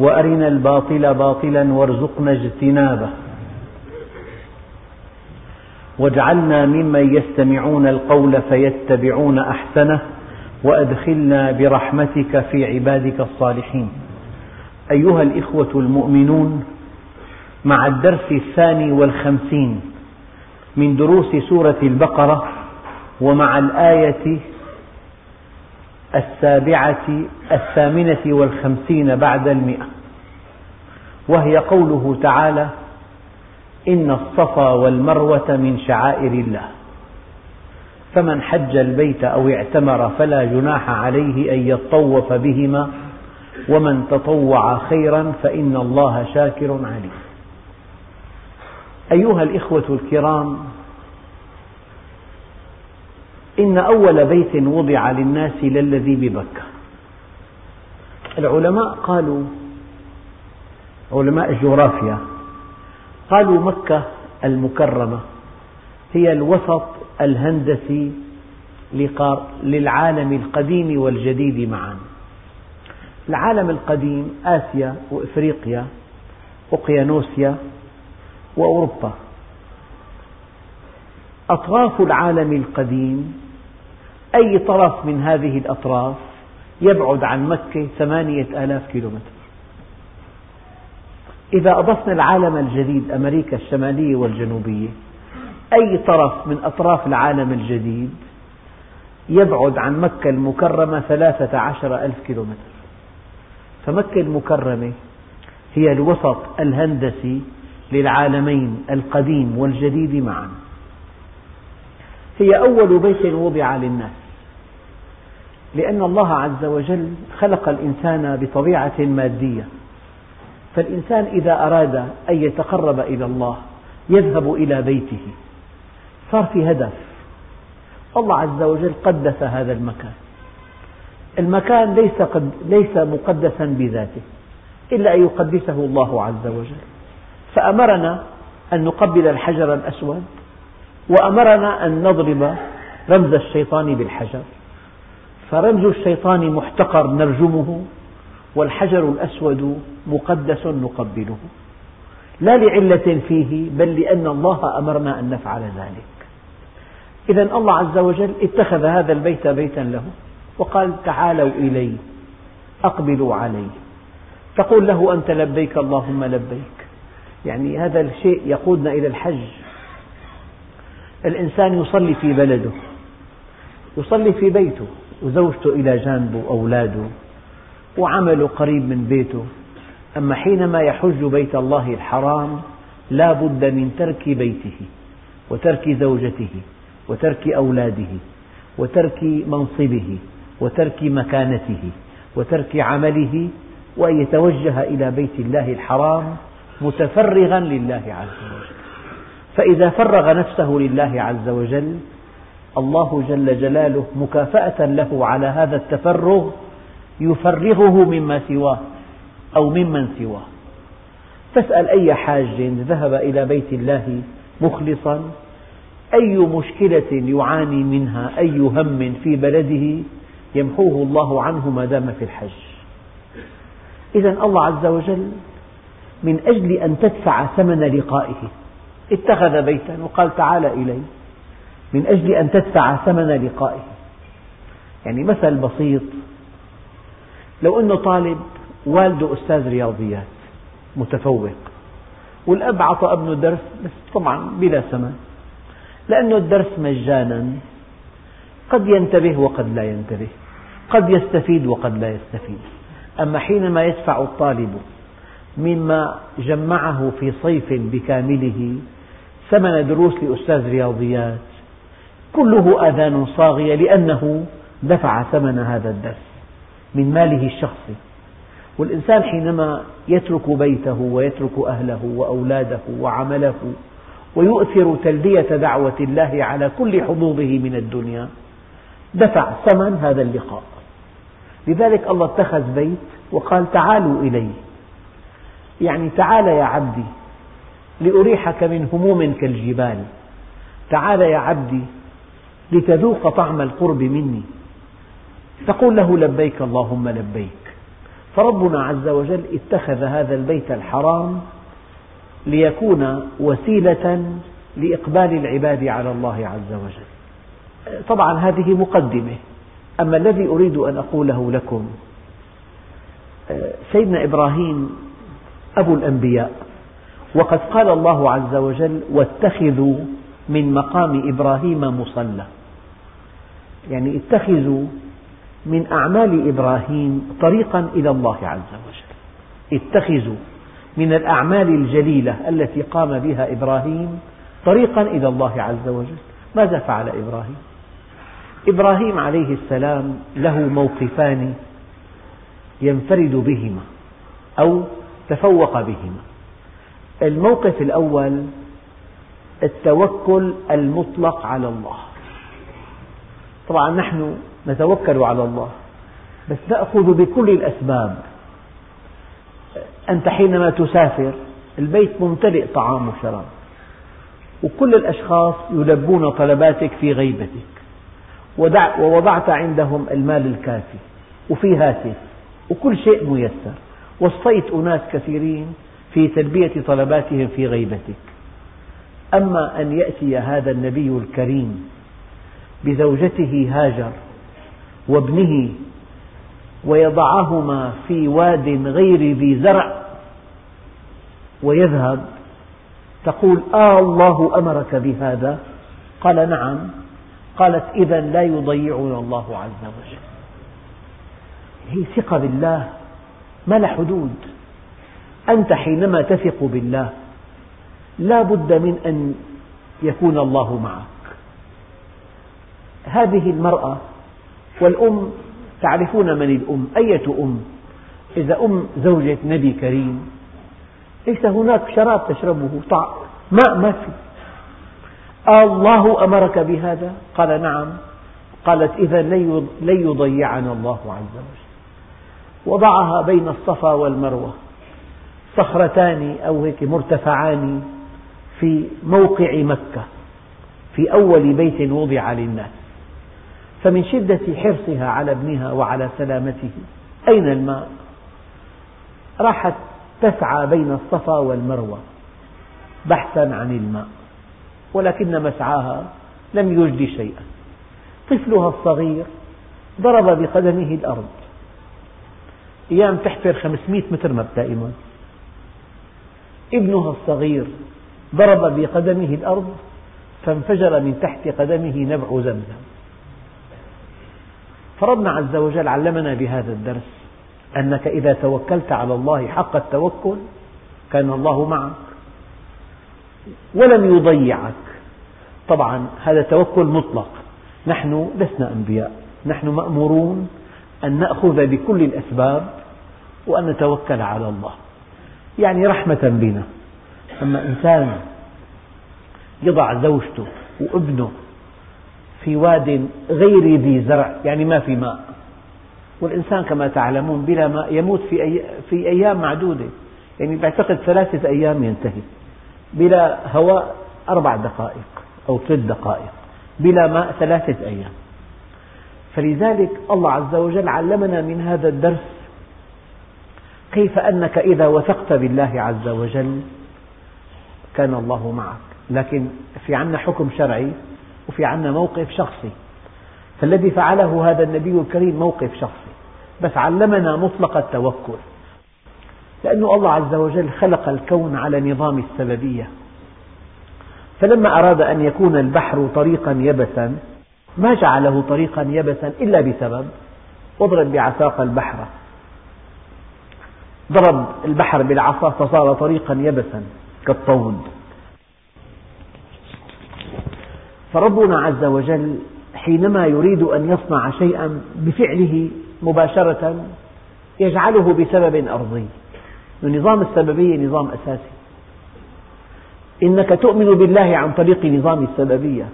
وأرنا الباطل باطلا وارزقنا اجتنابه. واجعلنا ممن يستمعون القول فيتبعون أحسنه وأدخلنا برحمتك في عبادك الصالحين. أيها الإخوة المؤمنون مع الدرس الثاني والخمسين من دروس سورة البقرة ومع الآية السابعة الثامنة والخمسين بعد المئة. وهي قوله تعالى إن الصفا والمروة من شعائر الله. فمن حج البيت أو اعتمر فلا جناح عليه أن يطوف بهما ومن تطوع خيرا فإن الله شاكر عليم. أيها الإخوة الكرام إن أول بيت وضع للناس للذي ببكة. العلماء قالوا علماء الجغرافيا قالوا مكة المكرمة هي الوسط الهندسي للعالم القديم والجديد معا. العالم القديم آسيا وإفريقيا أوقيانوسيا وأوروبا. أطراف العالم القديم أي طرف من هذه الأطراف يبعد عن مكة ثمانية آلاف كيلومتر. إذا أضفنا العالم الجديد أمريكا الشمالية والجنوبية أي طرف من أطراف العالم الجديد يبعد عن مكة المكرمة ثلاثة عشر ألف كيلومتر. فمكة المكرمة هي الوسط الهندسي للعالمين القديم والجديد معا. هي أول بيت وضع للناس. لأن الله عز وجل خلق الإنسان بطبيعة مادية. فالإنسان إذا أراد أن يتقرب إلى الله يذهب إلى بيته. صار في هدف. الله عز وجل قدس هذا المكان. المكان ليس, قد ليس مقدسا بذاته إلا أن يقدسه الله عز وجل. فأمرنا أن نقبل الحجر الأسود وأمرنا أن نضرب رمز الشيطان بالحجر. فرمز الشيطان محتقر نرجمه والحجر الأسود مقدس نقبله. لا لعلة فيه بل لأن الله أمرنا أن نفعل ذلك. إذا الله عز وجل اتخذ هذا البيت بيتا له وقال تعالوا إلي أقبلوا علي تقول له أنت لبيك اللهم لبيك. يعني هذا الشيء يقودنا إلى الحج. الإنسان يصلي في بلده يصلي في بيته. وزوجته إلى جانبه أولاده وعمله قريب من بيته. أما حينما يحج بيت الله الحرام لا بد من ترك بيته وترك زوجته وترك أولاده وترك منصبه وترك مكانته وترك عمله وأن يتوجه إلى بيت الله الحرام متفرغا لله عز وجل. فإذا فرغ نفسه لله عز وجل الله جل جلاله مكافأة له على هذا التفرغ يفرغه مما سواه أو ممن سواه. تسأل أي حاج ذهب إلى بيت الله مخلصا؟ أي مشكلة يعاني منها؟ أي هم في بلده؟ يمحوه الله عنه ما دام في الحج. إذا الله عز وجل من أجل أن تدفع ثمن لقائه اتخذ بيتا وقال تعال إلي. من أجل أن تدفع ثمن لقائه. يعني مثل بسيط لو أنه طالب والده أستاذ رياضيات متفوق والأب أعطى ابنه درس بس طبعا بلا ثمن لأن الدرس مجانا قد ينتبه وقد لا ينتبه قد يستفيد وقد لا يستفيد. أما حينما يدفع الطالب مما جمعه في صيف بكامله ثمن دروس لأستاذ رياضيات كله آذان صاغية لأنه دفع ثمن هذا الدرس من ماله الشخصي والإنسان حينما يترك بيته ويترك أهله وأولاده وعمله ويؤثر تلبية دعوة الله على كل حظوظه من الدنيا دفع ثمن هذا اللقاء. لذلك الله اتخذ بيت وقال تعالوا إلي يعني تعال يا عبدي لأريحك من هموم كالجبال. تعال يا عبدي لتذوق طعم القرب مني. تقول له لبيك اللهم لبيك. فربنا عز وجل اتخذ هذا البيت الحرام ليكون وسيلة لإقبال العباد على الله عز وجل. طبعا هذه مقدمة. أما الذي أريد أن أقوله لكم سيدنا إبراهيم أبو الأنبياء وقد قال الله عز وجل واتخذوا من مقام إبراهيم مصلى. يعني اتخذوا من أعمال إبراهيم طريقا إلى الله عز وجل. اتخذوا من الأعمال الجليلة التي قام بها إبراهيم طريقا إلى الله عز وجل. ماذا فعل إبراهيم؟ إبراهيم عليه السلام له موقفان ينفرد بهما أو تفوق بهما. الموقف الأول التوكل المطلق على الله. طبعا نحن نتوكل على الله بس نأخذ بكل الأسباب. أنت حينما تسافر البيت ممتلئ طعام وشراب وكل الأشخاص يلبون طلباتك في غيبتك. ووضعت عندهم المال الكافي وفي هاتف وكل شيء ميسر. وصيت أناس كثيرين في تلبية طلباتهم في غيبتك. أما أن يأتي هذا النبي الكريم بزوجته هاجر وابنه ويضعهما في واد غير ذي زرع ويذهب تقول آه الله أمرك بهذا قال نعم قالت إذا لا يضيعنا الله عز وجل هي ثقة بالله ما لها حدود أنت حينما تثق بالله لا بد من أن يكون الله معك هذه المرأة والأم تعرفون من الأم؟ أية أم؟ إذا أم زوجة نبي كريم ليس هناك شراب تشربه طعم ماء ما في. الله أمرك بهذا؟ قال نعم. قالت إذا لن يضيعنا الله عز وجل. وضعها بين الصفا والمروة. صخرتان أو هيك مرتفعان في موقع مكة في أول بيت وضع للناس. فمن شدة حرصها على ابنها وعلى سلامته. أين الماء؟ راحت تسعى بين الصفا والمروة بحثا عن الماء ولكن مسعاها لم يجد شيئا. طفلها الصغير ضرب بقدمه الأرض. أيام تحفر 500 متر مبدئي ابنها الصغير ضرب بقدمه الأرض فانفجر من تحت قدمه نبع زمزم. فربنا عز وجل علمنا بهذا الدرس أنك إذا توكلت على الله حق التوكل كان الله معك ولم يضيعك. طبعا هذا توكل مطلق. نحن لسنا أنبياء. نحن مأمورون أن نأخذ بكل الأسباب وأن نتوكل على الله. يعني رحمة بنا. أما إنسان يضع زوجته وابنه في واد غير ذي زرع يعني ما في ماء. والإنسان كما تعلمون بلا ماء يموت في, أي في أيام معدودة. يعني بعتقد ثلاثة أيام ينتهي. بلا هواء أربع دقائق أو ثلاث دقائق. بلا ماء ثلاثة أيام. فلذلك الله عز وجل علمنا من هذا الدرس كيف أنك إذا وثقت بالله عز وجل كان الله معك. لكن في عنا حكم شرعي وفي عنا موقف شخصي. فالذي فعله هذا النبي الكريم موقف شخصي. بس علمنا مطلق التوكل. لأن الله عز وجل خلق الكون على نظام السببية. فلما أراد أن يكون البحر طريقا يبسا ما جعله طريقا يبسا إلا بسبب واضرب بعصاك البحر. ضرب البحر بالعصا فصار طريقا يبسا كالطود. فربنا عز وجل حينما يريد أن يصنع شيئا بفعله مباشرة يجعله بسبب أرضي. نظام السببية نظام أساسي. إنك تؤمن بالله عن طريق نظام السببية.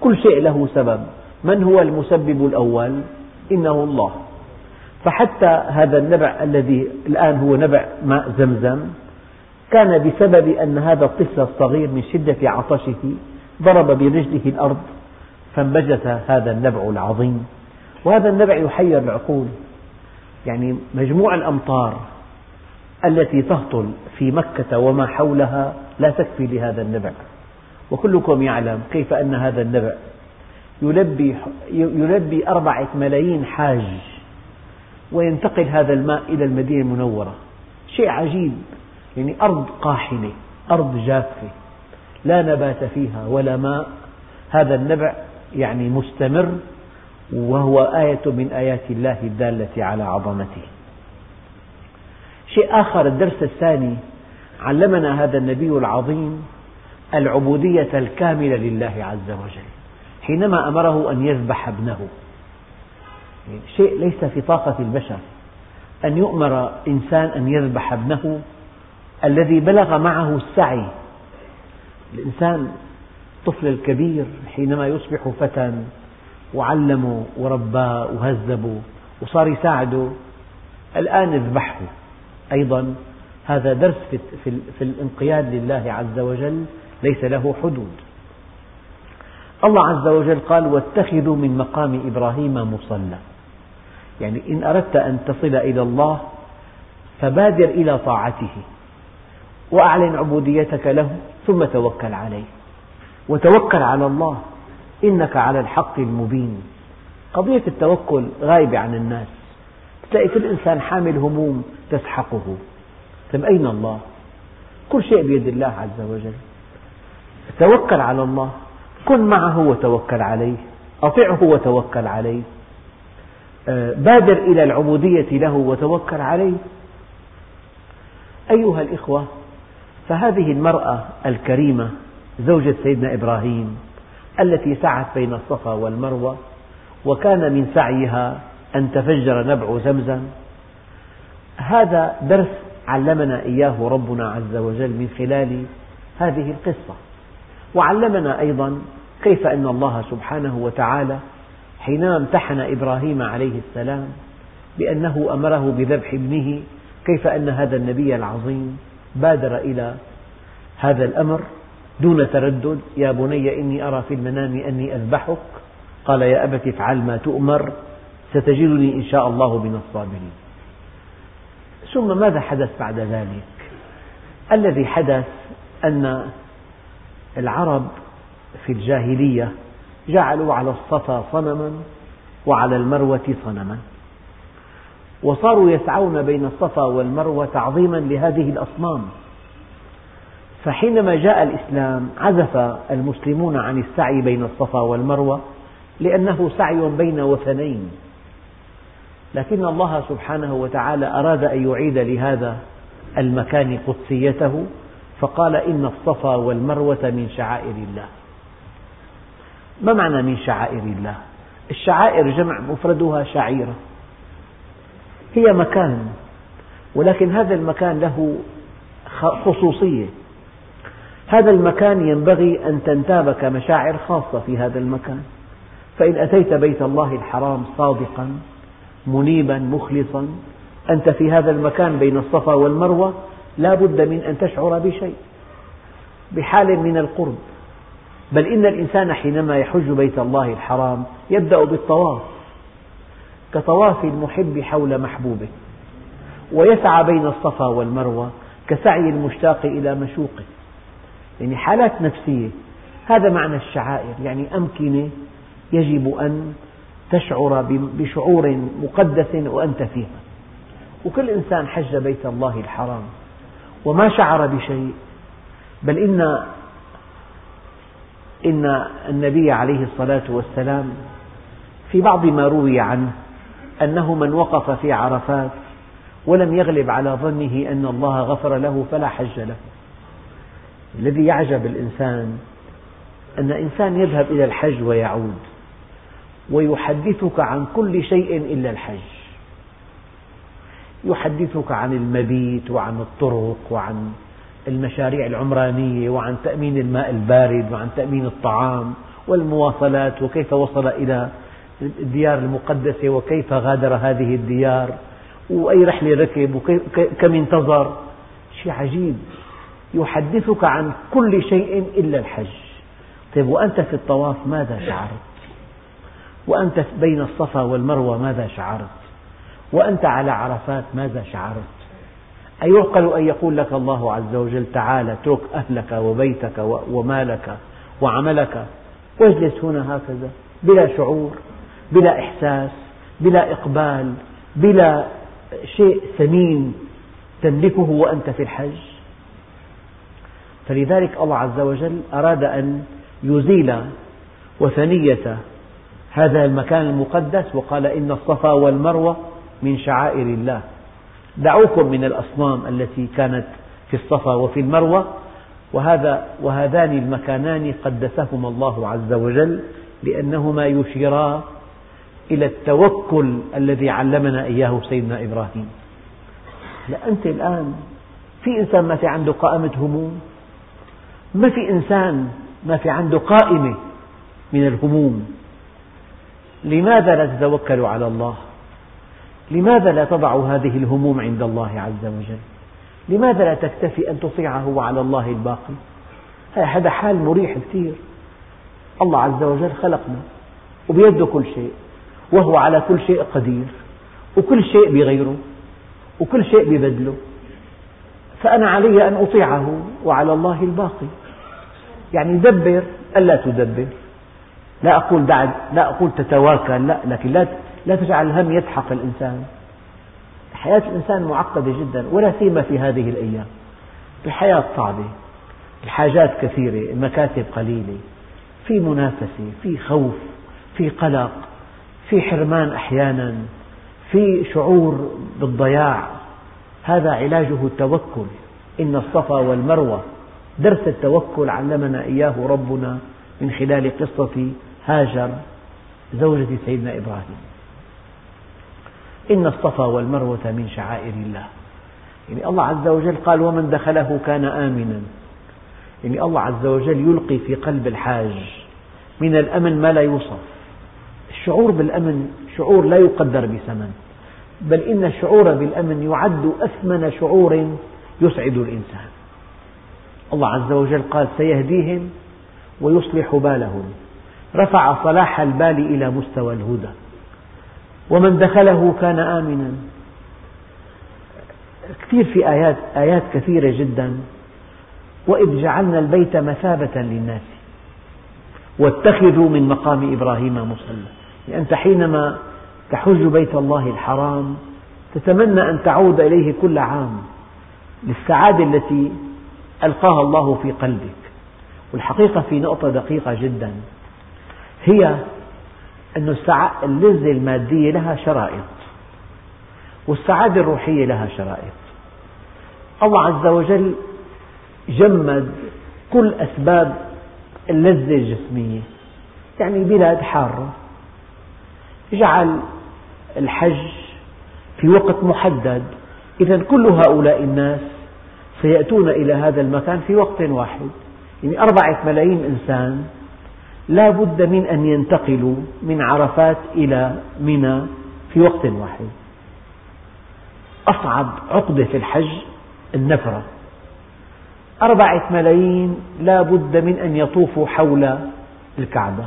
كل شيء له سبب. من هو المسبب الأول؟ إنه الله. فحتى هذا النبع الذي الآن هو نبع ماء زمزم كان بسبب أن هذا الطفل الصغير من شدة عطشه ضرب برجله الأرض فانبجس هذا النبع العظيم. وهذا النبع يحير العقول. يعني مجموع الأمطار التي تهطل في مكة وما حولها لا تكفي لهذا النبع. وكلكم يعلم كيف أن هذا النبع يلبي, يلبي أربعة ملايين حاج وينتقل هذا الماء إلى المدينة المنورة. شيء عجيب. يعني أرض قاحلة أرض جافة. لا نبات فيها ولا ماء. هذا النبع يعني مستمر وهو آية من آيات الله الدالة على عظمته. شيء آخر الدرس الثاني علمنا هذا النبي العظيم العبودية الكاملة لله عز وجل حينما أمره أن يذبح ابنه. شيء ليس في طاقة البشر أن يؤمر إنسان أن يذبح ابنه الذي بلغ معه السعي الإنسان الطفل الكبير حينما يصبح فتى وعلمه ورباه وهذبه وصار يساعده الآن اذبحه. أيضا هذا درس في الانقياد لله عز وجل ليس له حدود. الله عز وجل قال واتخذوا من مقام إبراهيم مصلى. يعني إن أردت أن تصل إلى الله فبادر إلى طاعته. وأعلن عبوديتك له ثم توكل عليه. وتوكل على الله. إنك على الحق المبين. قضية التوكل غايبة عن الناس. تلاقي كل إنسان حامل هموم تسحقه. طيب أين الله؟ كل شيء بيد الله عز وجل. توكل على الله. كن معه وتوكل عليه. أطعه وتوكل عليه. آه، بادر إلى العبودية له وتوكل عليه. أيها الإخوة فهذه المرأة الكريمة زوجة سيدنا إبراهيم التي سعت بين الصفا والمروة وكان من سعيها أن تفجر نبع زمزم. هذا درس علمنا إياه ربنا عز وجل من خلال هذه القصة. وعلمنا أيضا كيف أن الله سبحانه وتعالى حينما امتحن إبراهيم عليه السلام بأنه أمره بذبح ابنه كيف أن هذا النبي العظيم بادر إلى هذا الأمر دون تردد يا بني إني أرى في المنام أني أذبحك. قال يا أبت افعل ما تؤمر ستجدني إن شاء الله من الصابرين. ثم ماذا حدث بعد ذلك؟ الذي حدث أن العرب في الجاهلية جعلوا على الصفا صنما وعلى المروة صنما. وصاروا يسعون بين الصفا والمروة تعظيما لهذه الأصنام. فحينما جاء الإسلام عزف المسلمون عن السعي بين الصفا والمروة لأنه سعي بين وثنين. لكن الله سبحانه وتعالى أراد أن يعيد لهذا المكان قدسيته فقال إن الصفا والمروة من شعائر الله. ما معنى من شعائر الله؟ الشعائر جمع مفردها شعيرة. هي مكان ولكن هذا المكان له خصوصية. هذا المكان ينبغي أن تنتابك مشاعر خاصة في هذا المكان. فإن أتيت بيت الله الحرام صادقا منيبا مخلصا أنت في هذا المكان بين الصفا والمروة لا بد من أن تشعر بشيء بحال من القرب. بل إن الإنسان حينما يحج بيت الله الحرام يبدأ بالطواف. كطواف المحب حول محبوبه ويسعى بين الصفا والمروة كسعي المشتاق إلى مشوقه. يعني حالات نفسية هذا معنى الشعائر. يعني أمكنة يجب أن تشعر بشعور مقدس وأنت فيها. وكل إنسان حج بيت الله الحرام وما شعر بشيء بل إن إن النبي عليه الصلاة والسلام في بعض ما روي عنه أنه من وقف في عرفات ولم يغلب على ظنه أن الله غفر له فلا حج له. الذي يعجب الإنسان أن إنسان يذهب إلى الحج ويعود ويحدثك عن كل شيء إلا الحج. يحدثك عن المبيت وعن الطرق وعن المشاريع العمرانية وعن تأمين الماء البارد وعن تأمين الطعام والمواصلات وكيف وصل إلى الديار المقدسة وكيف غادر هذه الديار وأي رحلة ركب وكم انتظر. شيء عجيب. يحدثك عن كل شيء إلا الحج. طيب وأنت في الطواف ماذا شعرت؟ وأنت بين الصفا والمروة ماذا شعرت؟ وأنت على عرفات ماذا شعرت؟ أيعقل أن يقول لك الله عز وجل تعال اترك أهلك وبيتك ومالك وعملك. واجلس هنا هكذا بلا شعور. بلا إحساس بلا إقبال بلا شيء ثمين تملكه وأنت في الحج. فلذلك الله عز وجل أراد أن يزيل وثنية هذا المكان المقدس وقال إن الصفا والمروة من شعائر الله. دعوكم من الأصنام التي كانت في الصفا وفي المروة وهذا وهذان المكانان قدسهما الله عز وجل لأنهما يشيرا إلى التوكل الذي علمنا إياه سيدنا إبراهيم. لا أنت الآن في إنسان ما في عنده قائمة هموم؟ ما في إنسان ما في عنده قائمة من الهموم؟ لماذا لا تتوكل على الله؟ لماذا لا تضع هذه الهموم عند الله عز وجل؟ لماذا لا تكتفي أن تطيعه وعلى الله الباقي؟ هذا حال مريح كثير. الله عز وجل خلقنا وبيده كل شيء. وهو على كل شيء قدير وكل شيء بغيره وكل شيء ببدله. فأنا علي أن أطيعه وعلى الله الباقي. يعني دبر ألا تدبر. لا أقول دع لا أقول تتواكل لا لكن لا لا تجعل الهم يسحق الإنسان. حياة الإنسان معقدة جدا ولا سيما في هذه الأيام. الحياة صعبة الحاجات كثيرة المكاتب قليلة في منافسة في خوف في قلق. في حرمان أحيانا في شعور بالضياع هذا علاجه التوكل. إن الصفا والمروة درس التوكل علمنا إياه ربنا من خلال قصة هاجر زوجة سيدنا إبراهيم. إن الصفا والمروة من شعائر الله. يعني الله عز وجل قال ومن دخله كان آمنا. يعني الله عز وجل يلقي في قلب الحاج من الأمن ما لا يوصف. الشعور بالأمن شعور لا يقدر بثمن. بل إن الشعور بالأمن يعد أثمن شعور يسعد الإنسان. الله عز وجل قال سيهديهم ويصلح بالهم. رفع صلاح البال إلى مستوى الهدى. ومن دخله كان آمنا. كثير في آيات آيات كثيرة جدا. وإذ جعلنا البيت مثابة للناس. واتخذوا من مقام إبراهيم مصلى. يعني أنت حينما تحج بيت الله الحرام تتمنى أن تعود إليه كل عام للسعادة التي ألقاها الله في قلبك. والحقيقة في نقطة دقيقة جدا هي أن اللذة المادية لها شرائط والسعادة الروحية لها شرائط. الله عز وجل جمد كل أسباب اللذة الجسمية يعني بلاد حارة. جعل الحج في وقت محدد. إذا كل هؤلاء الناس سيأتون إلى هذا المكان في وقت واحد. يعني أربعة ملايين إنسان لا بد من أن ينتقلوا من عرفات إلى منى في وقت واحد. أصعب عقدة في الحج النفرة. أربعة ملايين لا بد من أن يطوفوا حول الكعبة.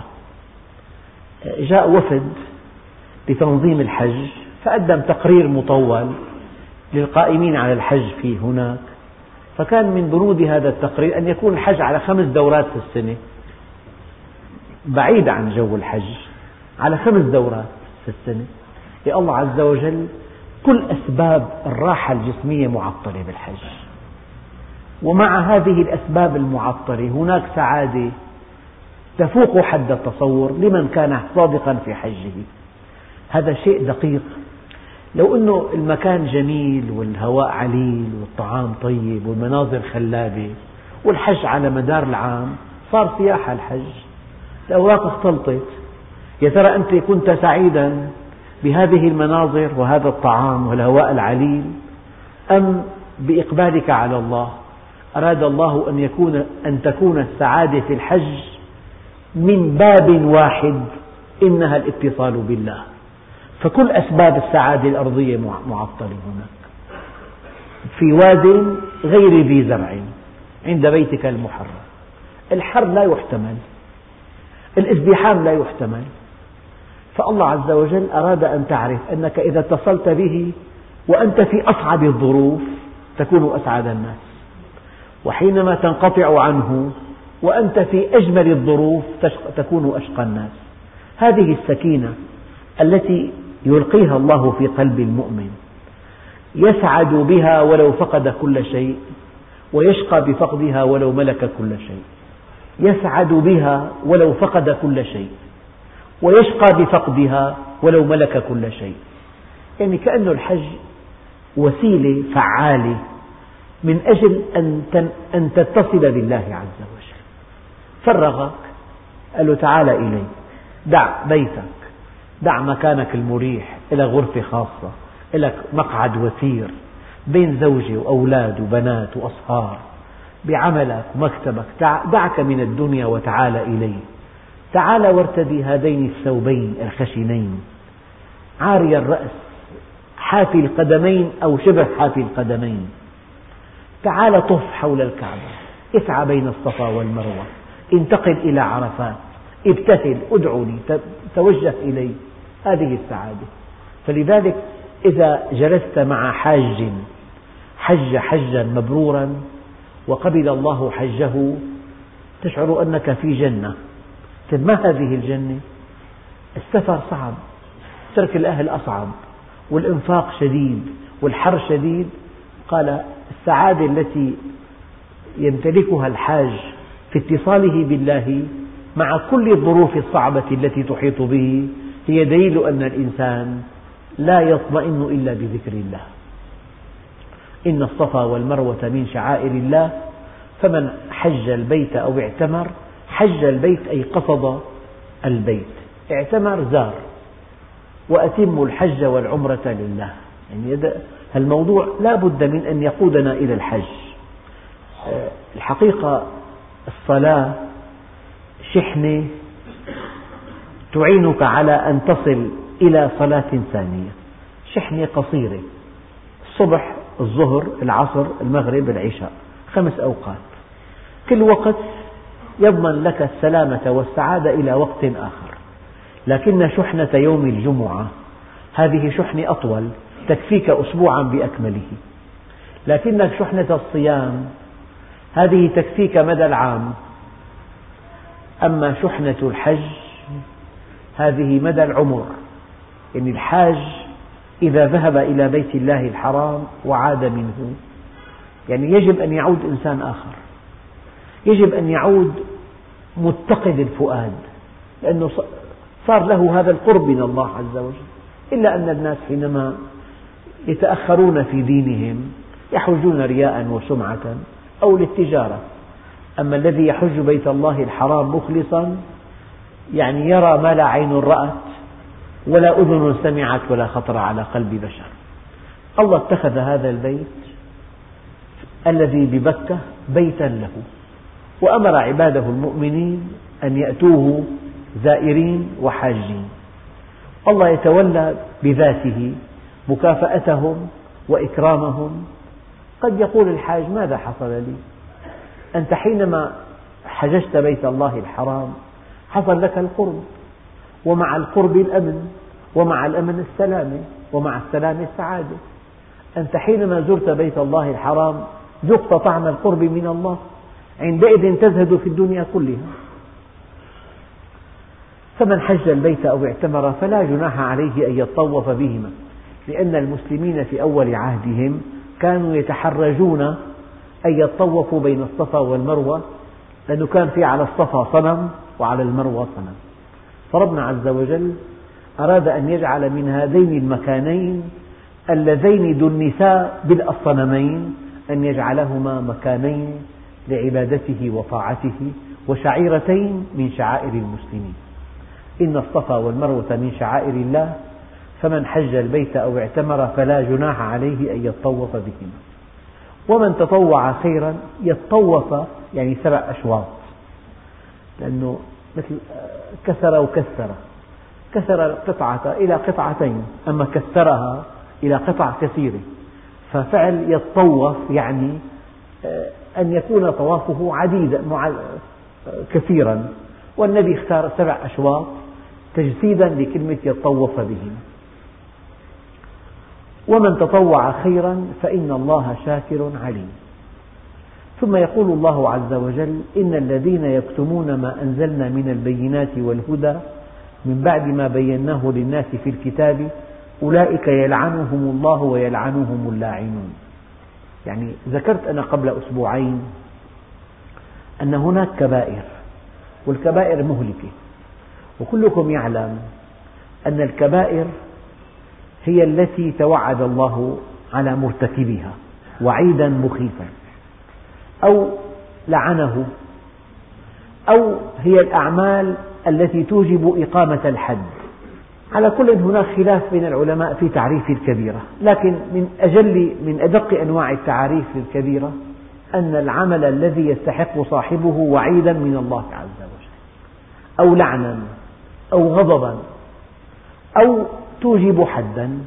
جاء وفد لتنظيم الحج فقدم تقرير مطول للقائمين على الحج في هناك. فكان من بنود هذا التقرير أن يكون الحج على خمس دورات في السنة بعيد عن جو الحج على خمس دورات في السنة. يا الله عز وجل كل أسباب الراحة الجسمية معطلة بالحج. ومع هذه الأسباب المعطلة هناك سعادة تفوق حد التصور لمن كان صادقا في حجه. هذا شيء دقيق. لو أنه المكان جميل والهواء عليل والطعام طيب والمناظر خلابة والحج على مدار العام صار سياحة الحج. الأوراق اختلطت. يا ترى أنت كنت سعيدا بهذه المناظر وهذا الطعام والهواء العليل أم بإقبالك على الله؟ أراد الله أن, يكون أن تكون السعادة في الحج من باب واحد إنها الاتصال بالله. فكل أسباب السعادة الأرضية معطلة هناك. في واد غير ذي زرع عند بيتك المحرم. الحر لا يحتمل. الازدحام لا يحتمل. فالله عز وجل أراد أن تعرف أنك إذا اتصلت به وأنت في أصعب الظروف تكون أسعد الناس. وحينما تنقطع عنه وأنت في أجمل الظروف تكون أشقى الناس. هذه السكينة التي يلقيها الله في قلب المؤمن. يسعد بها ولو فقد كل شيء ويشقى بفقدها ولو ملك كل شيء. يسعد بها ولو فقد كل شيء ويشقى بفقدها ولو ملك كل شيء. يعني كأن الحج وسيلة فعالة من أجل أن تتصل بالله عز وجل. فرغك. قال له تعال إلي. دع بيتك. دع مكانك المريح. إلى غرفة خاصة. لك مقعد وثير. بين زوجة وأولاد وبنات وأصهار. بعملك ومكتبك. دعك من الدنيا وتعال إلي. تعال وارتدي هذين الثوبين الخشنين. عاري الرأس. حافي القدمين أو شبه حافي القدمين. تعال طف حول الكعبة. اسعى بين الصفا والمروة. انتقل إلى عرفات. ابتهل ادعني توجه إلي. هذه السعادة. فلذلك إذا جلست مع حاج حج حجا مبرورا وقبل الله حجه تشعر أنك في جنة. طيب ما هذه الجنة؟ السفر صعب. ترك الأهل أصعب. والإنفاق شديد. والحر شديد. قال السعادة التي يمتلكها الحاج في اتصاله بالله مع كل الظروف الصعبة التي تحيط به هي دليل أن الإنسان لا يطمئن إلا بذكر الله. إن الصفا والمروة من شعائر الله فمن حج البيت أو اعتمر حج البيت أي قصد البيت. اعتمر زار وأتموا الحج والعمرة لله. يعني الموضوع لا بد من أن يقودنا إلى الحج. الحقيقة الصلاة شحنة تعينك على أن تصل إلى صلاة ثانية. شحنة قصيرة. الصبح الظهر العصر المغرب العشاء. خمس أوقات. كل وقت يضمن لك السلامة والسعادة إلى وقت آخر. لكن شحنة يوم الجمعة هذه شحنة أطول. تكفيك أسبوعا بأكمله. لكن شحنة الصيام هذه تكفيك مدى العام. أما شحنة الحج هذه مدى العمر. يعني الحاج إذا ذهب إلى بيت الله الحرام وعاد منه. يعني يجب أن يعود إنسان آخر. يجب أن يعود متقد الفؤاد لأنه صار له هذا القرب من الله عز وجل. إلا أن الناس حينما يتأخرون في دينهم يحجون رياء وسمعة أو للتجارة. أما الذي يحج بيت الله الحرام مخلصا يعني يرى ما لا عين رأت ولا أذن سمعت ولا خطر على قلب بشر. الله اتخذ هذا البيت الذي ببكة بيتا له وأمر عباده المؤمنين أن يأتوه زائرين وحاجين. الله يتولى بذاته مكافأتهم وإكرامهم. قد يقول الحاج ماذا حصل لي؟ أنت حينما حججت بيت الله الحرام حصل لك القرب ومع القرب الأمن ومع الأمن السلامة ومع السلامة السعادة. أنت حينما زرت بيت الله الحرام ذقت طعم القرب من الله عندئذ تزهد في الدنيا كلها. فمن حج البيت أو اعتمر فلا جناح عليه أن يطوف بهما. لأن المسلمين في أول عهدهم كانوا يتحرجون أن يطوفوا بين الصفا والمروة لأنه كان في على الصفا صنم وعلى المروة صنم. فربنا عز وجل أراد أن يجعل من هذين المكانين اللذين دنسا بالصنمين أن يجعلهما مكانين لعبادته وطاعته وشعيرتين من شعائر المسلمين. إن الصفا والمروة من شعائر الله فمن حج البيت أو اعتمر فلا جناح عليه أن يطوف بهما. ومن تطوع خيرا يطوف يعني سبع أشواط. لأنه مثل كسر وكسر. كسر القطعة إلى قطعتين أما كسرها إلى قطع كثيرة ففعل يطوف يعني آه، أن يكون طوافه عديدا كثيرا. والنبي اختار سبع أشواط تجسيدا لكلمة يطوف بهم ومن تطوع خيرا فإن الله شاكر عليم. ثم يقول الله عز وجل إن الذين يكتمون ما أنزلنا من البينات والهدى من بعد ما بيناه للناس في الكتاب أولئك يلعنهم الله ويلعنهم اللاعنون. يعني ذكرت أنا قبل أسبوعين أن هناك كبائر والكبائر مهلكة وكلكم يعلم أن الكبائر هي التي توعد الله على مرتكبها وعيدا مخيفا. أو لعنه أو هي الأعمال التي توجب إقامة الحد. على كل هناك خلاف بين العلماء في تعريف الكبيرة لكن من أجل من أدق أنواع التعاريف للكبيرة أن العمل الذي يستحق صاحبه وعيدا من الله عز وجل. أو لعنا أو غضبا أو توجب حدا.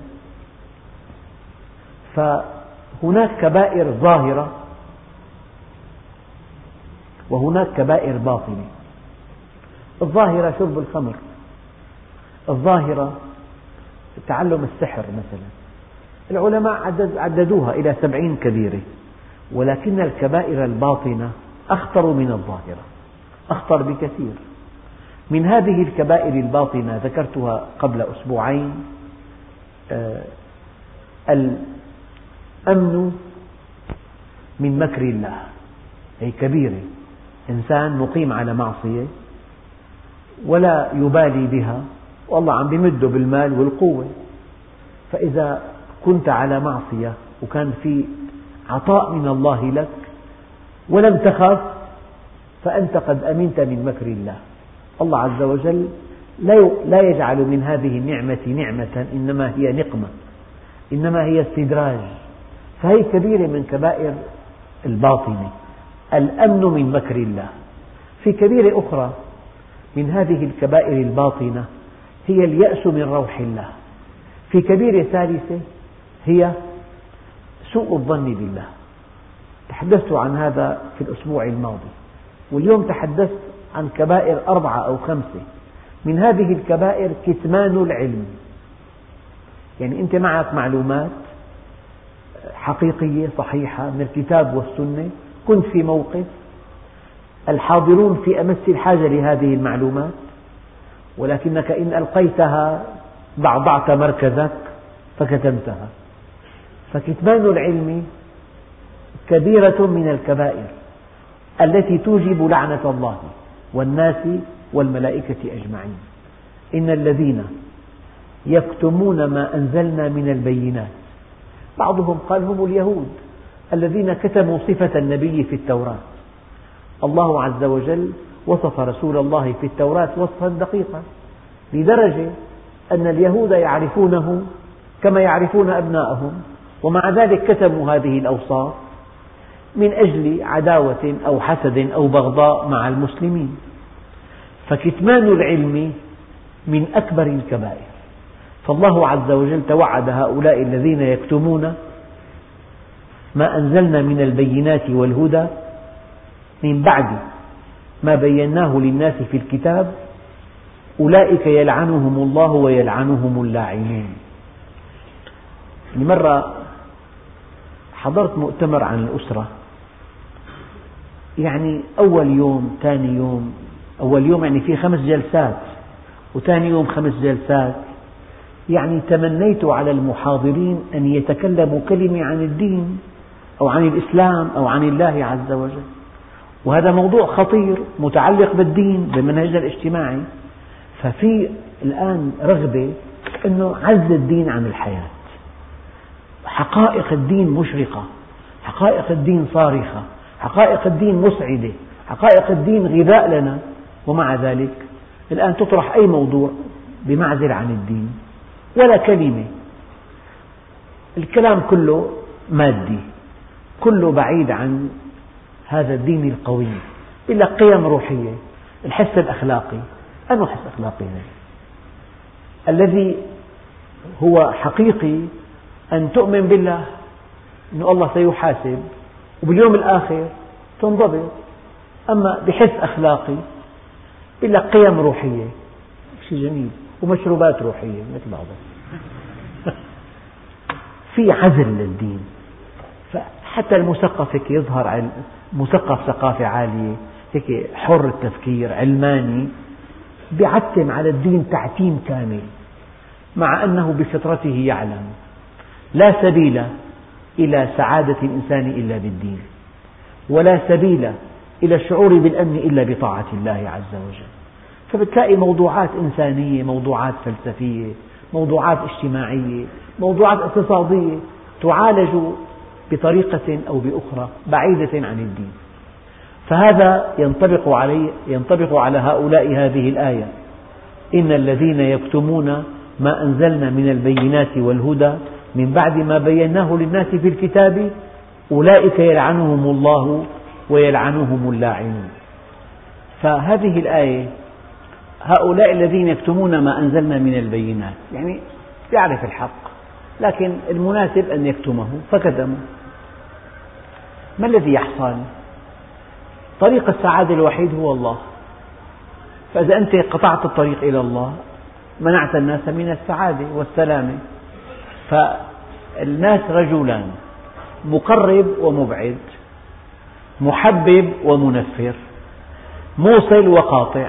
فهناك كبائر ظاهرة وهناك كبائر باطنة. الظاهرة شرب الخمر. الظاهرة تعلم السحر مثلا. العلماء عددوها إلى سبعين كبيرة ولكن الكبائر الباطنة أخطر من الظاهرة أخطر بكثير. من هذه الكبائر الباطنة ذكرتها قبل أسبوعين آه، الأمن من مكر الله هي كبيرة إنسان مقيم على معصية ولا يبالي بها والله عم بمده بالمال والقوة. فإذا كنت على معصية وكان في عطاء من الله لك ولم تخف فأنت قد أمنت من مكر الله. الله عز وجل لا يجعل من هذه النعمة نعمة إنما هي نقمة إنما هي استدراج. فهي كبيرة من كبائر الباطنة الأمن من مكر الله. في كبيرة أخرى من هذه الكبائر الباطنة هي اليأس من روح الله. في كبيرة ثالثة هي سوء الظن بالله. تحدثت عن هذا في الأسبوع الماضي واليوم تحدثت عن كبائر أربعة أو خمسة. من هذه الكبائر كتمان العلم. يعني أنت معك معلومات حقيقية صحيحة من الكتاب والسنة. كنت في موقف. الحاضرون في أمس الحاجة لهذه المعلومات. ولكنك إن ألقيتها ضعضعت مركزك فكتمتها. فكتمان العلم كبيرة من الكبائر التي توجب لعنة الله. والناس والملائكة أجمعين. إن الذين يكتمون ما أنزلنا من البينات بعضهم قال هم اليهود الذين كتموا صفة النبي في التوراة. الله عز وجل وصف رسول الله في التوراة وصفا دقيقا لدرجة أن اليهود يعرفونه كما يعرفون أبناءهم ومع ذلك كتموا هذه الأوصاف من أجل عداوة أو حسد أو بغضاء مع المسلمين. فكتمان العلم من أكبر الكبائر. فالله عز وجل توعد هؤلاء الذين يكتمون ما أنزلنا من البينات والهدى من بعد ما بيناه للناس في الكتاب أولئك يلعنهم الله ويلعنهم اللاعنون مرة حضرت مؤتمر عن الأسرة. يعني أول يوم ثاني يوم. أول يوم يعني في خمس جلسات وثاني يوم خمس جلسات. يعني تمنيت على المحاضرين أن يتكلموا كلمة عن الدين أو عن الإسلام أو عن الله عز وجل. وهذا موضوع خطير متعلق بالدين بالمنهج الاجتماعي. ففي الآن رغبة أنه عزل الدين عن الحياة. حقائق الدين مشرقة حقائق الدين صارخة. حقائق الدين مسعدة حقائق الدين غذاء لنا ومع ذلك الآن تطرح أي موضوع بمعزل عن الدين؟ ولا كلمة. الكلام كله مادي كله بعيد عن هذا الدين القوي إلا قيم روحية الحس الأخلاقي. أنه حس أخلاقي الذي هو حقيقي أن تؤمن بالله أن الله سيحاسب وباليوم الآخر تنضبط. أما بحس أخلاقي إلا قيم روحية. شيء جميل. ومشروبات روحية مثل بعضها في عزل للدين. فحتى المثقف هيك يظهر مثقف ثقافة عالية هيك حر التفكير علماني بيعتم على الدين تعتيم كامل مع أنه بفطرته يعلم. لا سبيل إلى سعادة الإنسان إلا بالدين ولا سبيل إلى الشعور بالأمن إلا بطاعة الله عز وجل. فبتلاقي موضوعات إنسانية موضوعات فلسفية موضوعات اجتماعية موضوعات اقتصادية تعالج بطريقة أو بأخرى بعيدة عن الدين. فهذا ينطبق, علي ينطبق على هؤلاء هذه الآية. إن الذين يكتمون ما أنزلنا من البينات والهدى من بعد ما بيناه للناس في الكتاب أولئك يلعنهم الله ويلعنهم اللاعنون. فهذه الآية هؤلاء الذين يكتمون ما أنزلنا من البينات يعني يعرف الحق لكن المناسب أن يكتمه فكتمه. ما الذي يحصل؟ طريق السعادة الوحيد هو الله. فإذا أنت قطعت الطريق إلى الله منعت الناس من السعادة والسلامة. فالناس رجلان مقرب ومبعد محبب ومنفر موصل وقاطع.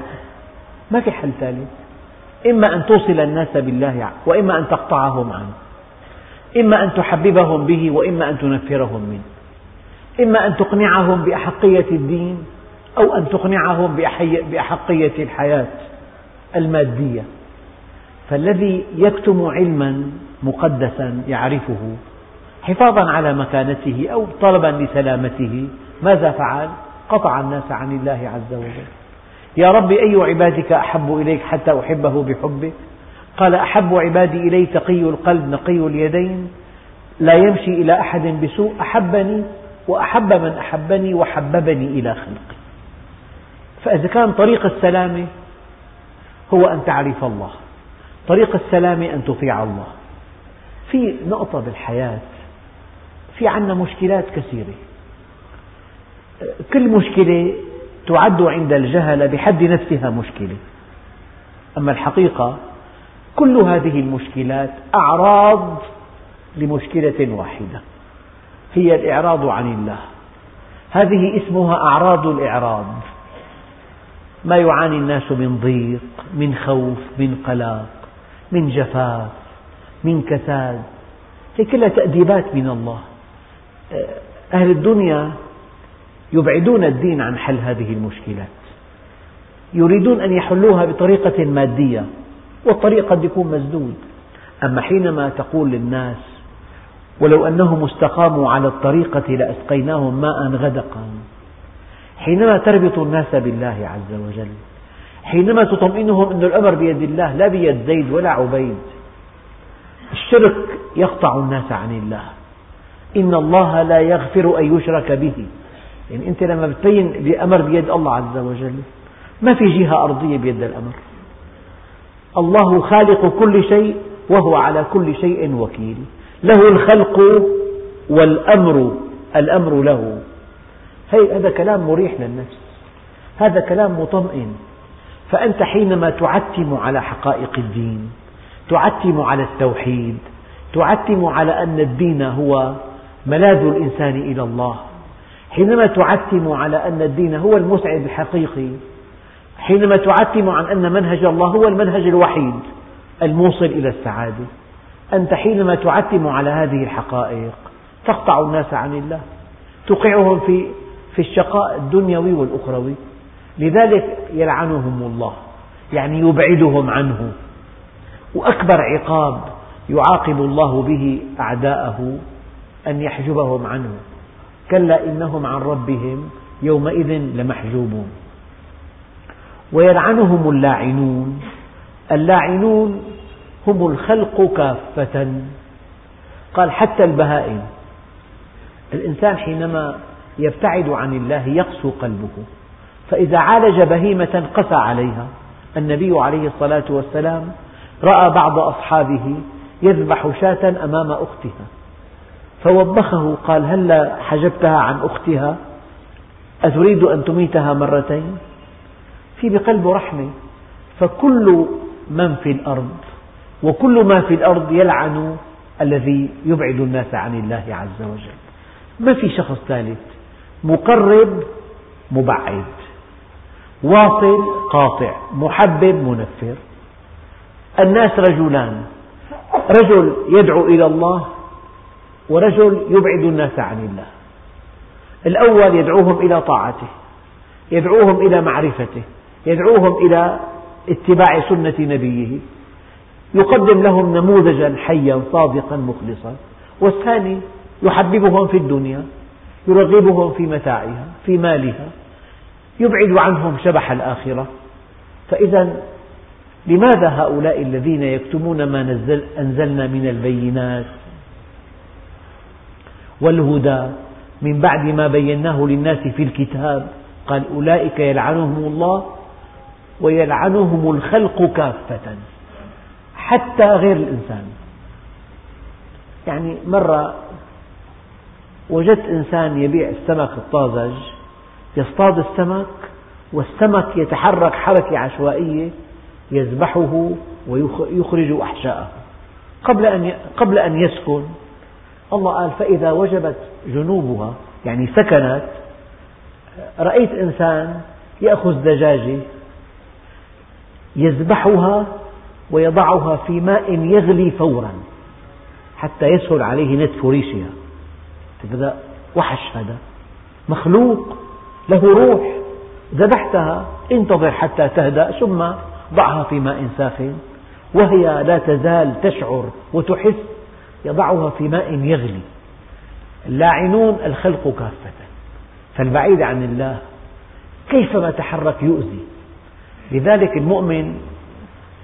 ما في حل ثالث. إما أن توصل الناس بالله وإما أن تقطعهم عنه. إما أن تحببهم به وإما أن تنفرهم منه. إما أن تقنعهم بأحقية الدين أو أن تقنعهم بأحقية الحياة المادية. فالذي يكتم علما مقدسا يعرفه حفاظا على مكانته أو طلبا لسلامته. ماذا فعل؟ قطع الناس عن الله عز وجل. يا رب أي عبادك أحب إليك حتى أحبه بحبك قال أحب عبادي إلي تقي القلب نقي اليدين. لا يمشي إلى أحد بسوء أحبني وأحب من أحبني وحببني إلى خلقي. فإذا كان طريق السلامة هو أن تعرف الله طريق السلامة أن تطيع الله. في نقطة بالحياة في عنا مشكلات كثيرة. كل مشكلة تعد عند الجهل بحد نفسها مشكلة. أما الحقيقة كل هذه المشكلات أعراض لمشكلة واحدة هي الإعراض عن الله. هذه اسمها أعراض الإعراض. ما يعاني الناس من ضيق من خوف من قلق من جفاف. من كساد. هي كلها تأديبات من الله. أهل الدنيا يبعدون الدين عن حل هذه المشكلات. يريدون أن يحلوها بطريقة مادية والطريق قد يكون مسدود. أما حينما تقول للناس ولو أنهم استقاموا على الطريقة لأسقيناهم ماء غدقا. حينما تربط الناس بالله عز وجل حينما تطمئنهم أن الأمر بيد الله لا بيد زيد ولا عبيد الشرك يقطع الناس عن الله. إن الله لا يغفر أن يشرك به. يعني أنت لما بتبين الأمر بيد الله عز وجل ما في جهة أرضية بيد الأمر. الله خالق كل شيء وهو على كل شيء وكيل. له الخلق والأمر الأمر له. هذا كلام مريح للنفس. هذا كلام مطمئن. فأنت حينما تعتم على حقائق الدين تعتم على التوحيد تعتم على أن الدين هو ملاذ الإنسان إلى الله. حينما تعتم على أن الدين هو المسعد الحقيقي حينما تعتم عن أن منهج الله هو المنهج الوحيد الموصل إلى السعادة. أنت حينما تعتم على هذه الحقائق تقطع الناس عن الله توقعهم في في الشقاء الدنيوي والأخروي. لذلك يلعنهم الله يعني يبعدهم عنه. وأكبر عقاب يعاقب الله به أعداءه أن يحجبهم عنه. كلا إنهم عن ربهم يومئذ لمحجوبون. ويلعنهم اللاعنون. اللاعنون هم الخلق كافة. قال حتى البهائم. الإنسان حينما يبتعد عن الله يقسو قلبه. فإذا عالج بهيمة قسى عليها. النبي عليه الصلاة والسلام رأى بعض أصحابه يذبح شاة أمام أختها فوبخه قال هلا حجبتها عن أختها؟ أتريد أن تميتها مرتين؟ في بقلبه رحمة فكل من في الأرض وكل ما في الأرض يلعن الذي يبعد الناس عن الله عز وجل. ما في شخص ثالث؟ مقرب مبعد واصل قاطع محبب منفر. الناس رجلان. رجل يدعو إلى الله ورجل يبعد الناس عن الله. الأول يدعوهم إلى طاعته يدعوهم إلى معرفته يدعوهم إلى اتباع سنة نبيه. يقدم لهم نموذجا حيا صادقا مخلصا. والثاني يحببهم في الدنيا يرغبهم في متاعها في مالها. يبعد عنهم شبح الآخرة. فإذا لماذا هؤلاء الذين يكتمون ما نزل أنزلنا من البينات والهدى من بعد ما بيناه للناس في الكتاب؟ قال أولئك يلعنهم الله ويلعنهم الخلق كافة حتى غير الإنسان. يعني مرة وجدت إنسان يبيع السمك الطازج يصطاد السمك والسمك يتحرك حركة عشوائية يذبحه ويخرج أحشاءه. قبل أن قبل أن يسكن الله قال فإذا وجبت جنوبها يعني سكنت رأيت إنسان يأخذ دجاجة يذبحها ويضعها في ماء يغلي فورا حتى يسهل عليه نتف ريشها. هذا وحش هذا. مخلوق له روح. ذبحتها انتظر حتى تهدأ ثم ضعها في ماء ساخن وهي لا تزال تشعر وتحس يضعها في ماء يغلي. اللاعنون الخلق كافة. فالبعيد عن الله كيفما تحرك يؤذي. لذلك المؤمن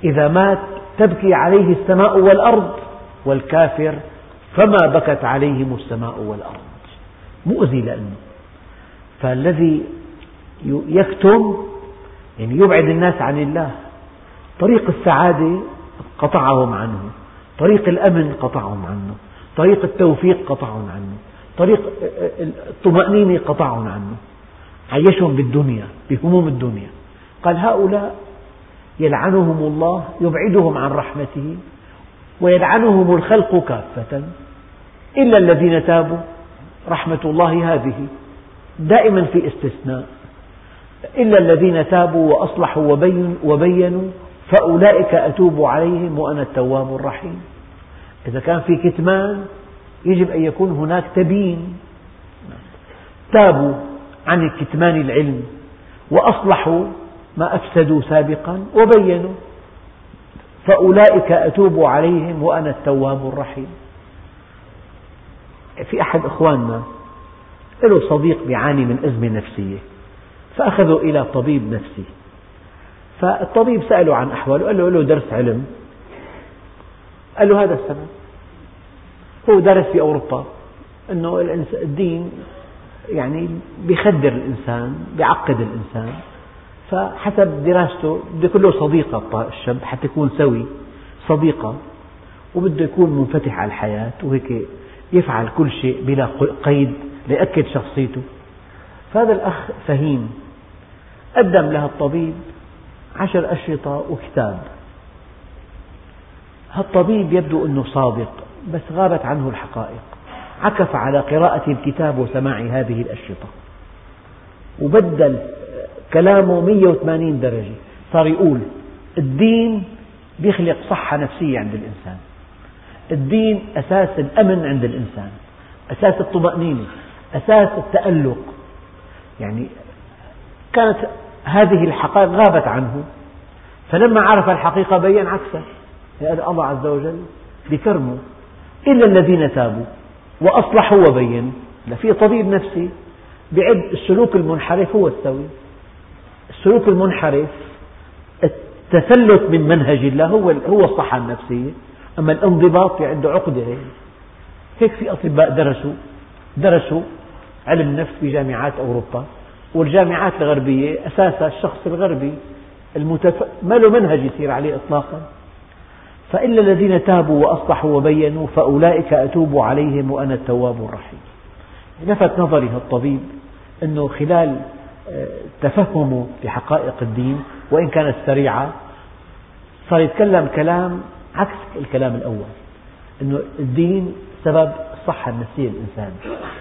إذا مات تبكي عليه السماء والأرض والكافر فما بكت عليهم السماء والأرض. مؤذي لأنه. فالذي يكتم يعني يبعد الناس عن الله طريق السعادة قطعهم عنه طريق الأمن قطعهم عنه طريق التوفيق قطعهم عنه طريق الطمأنينة قطعهم عنه. عيشهم بالدنيا بهموم الدنيا. قال هؤلاء يلعنهم الله يبعدهم عن رحمته ويلعنهم الخلق كافة إلا الذين تابوا رحمة الله هذه دائما في استثناء. إلا الذين تابوا وأصلحوا وبينوا فأولئك أتوب عليهم وأنا التواب الرحيم. إذا كان في كتمان يجب أن يكون هناك تبيين. تابوا عن كتمان العلم وأصلحوا ما أفسدوا سابقا وبينوا. فأولئك أتوب عليهم وأنا التواب الرحيم. في أحد إخواننا له صديق بيعاني من أزمة نفسية فأخذوا إلى طبيب نفسي. فالطبيب سأله عن أحواله قال له له درس علم. قال له هذا السبب. هو درس في أوروبا أنه الدين يعني بيخدر الإنسان بيعقد الإنسان. فحسب دراسته بده يكون له صديقة الشاب حتى يكون سوي صديقة. وبده يكون منفتح على الحياة وهيك يفعل كل شيء بلا قيد ليأكد شخصيته. فهذا الأخ فهيم قدم لها الطبيب عشر أشرطة وكتاب. هالطبيب يبدو أنه صادق بس غابت عنه الحقائق. عكف على قراءة الكتاب وسماع هذه الأشرطة. وبدل كلامه 180 درجة صار يقول الدين بيخلق صحة نفسية عند الإنسان. الدين أساس الأمن عند الإنسان أساس الطمأنينة أساس التألق. يعني كانت هذه الحقائق غابت عنه. فلما عرف الحقيقة بين عكسه. لأن الله عز وجل بكرمه. إلا الذين تابوا وأصلحوا وبينوا في طبيب نفسي بعد السلوك المنحرف هو السوي. السلوك المنحرف تفلت من منهج الله هو هو الصحة النفسية. أما الانضباط عنده عقدة. هيك في أطباء درسوا درسوا علم النفس في جامعات أوروبا. والجامعات الغربية أساسها الشخص الغربي المتف... ما له منهج يسير عليه إطلاقا. فإلا الذين تابوا وأصلحوا وبينوا فأولئك أتوب عليهم وأنا التواب الرحيم. لفت نظري الطبيب أنه خلال آه، تفهمه لحقائق الدين وإن كانت سريعة صار يتكلم كلام عكس الكلام الأول. أنه الدين سبب الصحة النفسية للإنسان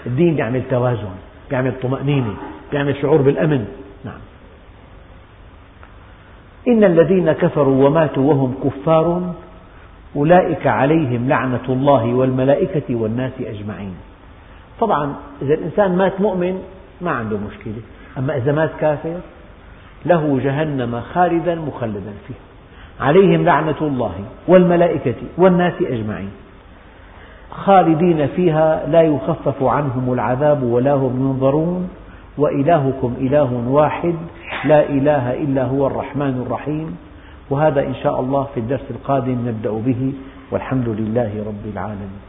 الدين يعمل توازن يعمل طمأنينة. يعمل شعور بالأمن. نعم. إن الذين كفروا وماتوا وهم كفار أولئك عليهم لعنة الله والملائكة والناس أجمعين. طبعا إذا الإنسان مات مؤمن ما عنده مشكلة. أما إذا مات كافر له جهنم خالدا مخلدا فيها عليهم لعنة الله والملائكة والناس أجمعين. خالدين فيها لا يخفف عنهم العذاب ولا هم ينظرون. وإلهكم إله واحد لا إله إلا هو الرحمن الرحيم. وهذا إن شاء الله في الدرس القادم نبدأ به والحمد لله رب العالمين.